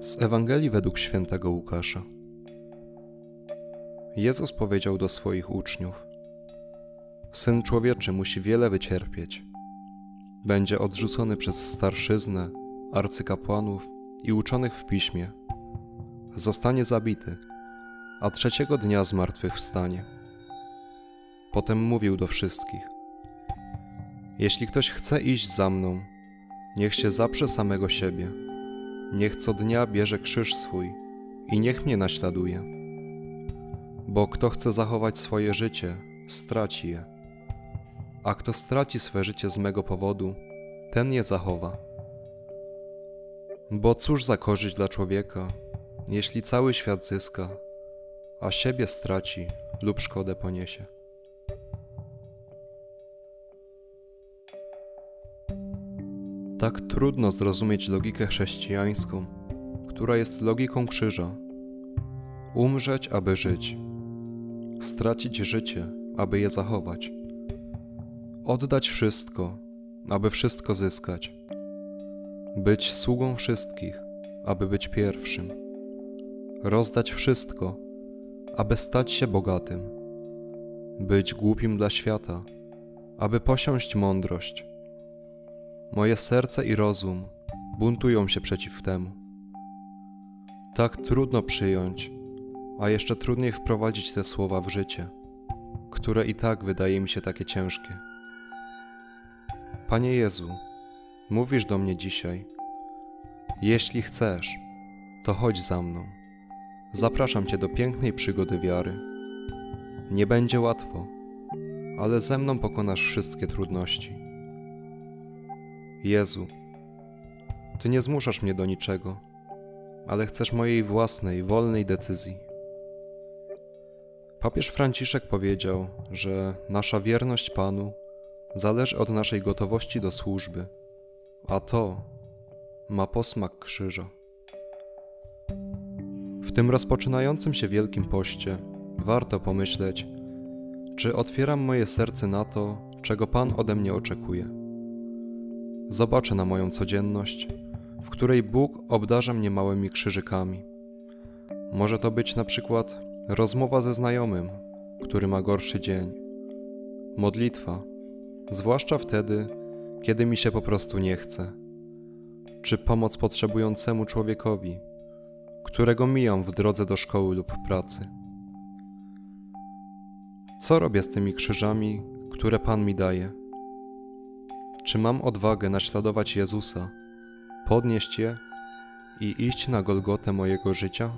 Z Ewangelii według świętego Łukasza. Jezus powiedział do swoich uczniów: Syn człowieczy musi wiele wycierpieć. Będzie odrzucony przez starszyznę, arcykapłanów i uczonych w piśmie. Zostanie zabity, a trzeciego dnia zmartwychwstanie. Potem mówił do wszystkich: Jeśli ktoś chce iść za mną, niech się zaprze samego siebie Niech co dnia bierze krzyż swój i niech mnie naśladuje. Bo kto chce zachować swoje życie, straci je. A kto straci swe życie z mego powodu, ten je zachowa. Bo cóż za korzyść dla człowieka, jeśli cały świat zyska, a siebie straci lub szkodę poniesie. Tak trudno zrozumieć logikę chrześcijańską, która jest logiką krzyża. Umrzeć, aby żyć, stracić życie, aby je zachować, oddać wszystko, aby wszystko zyskać, być sługą wszystkich, aby być pierwszym, rozdać wszystko, aby stać się bogatym, być głupim dla świata, aby posiąść mądrość Moje serce i rozum buntują się przeciw temu. Tak trudno przyjąć, a jeszcze trudniej wprowadzić te słowa w życie, które i tak wydaje mi się takie ciężkie. Panie Jezu, mówisz do mnie dzisiaj: Jeśli chcesz, to chodź za mną. Zapraszam Cię do pięknej przygody wiary. Nie będzie łatwo, ale ze mną pokonasz wszystkie trudności. Jezu, Ty nie zmuszasz mnie do niczego, ale chcesz mojej własnej, wolnej decyzji. Papież Franciszek powiedział, że nasza wierność Panu zależy od naszej gotowości do służby, a to ma posmak krzyża. W tym rozpoczynającym się Wielkim Poście warto pomyśleć, czy otwieram moje serce na to, czego Pan ode mnie oczekuje. Zobaczę na moją codzienność, w której Bóg obdarza mnie małymi krzyżykami. Może to być na przykład rozmowa ze znajomym, który ma gorszy dzień, modlitwa, zwłaszcza wtedy, kiedy mi się po prostu nie chce, czy pomoc potrzebującemu człowiekowi, którego mijam w drodze do szkoły lub pracy. Co robię z tymi krzyżami, które Pan mi daje? Czy mam odwagę naśladować Jezusa, podnieść je i iść na Golgotę mojego życia?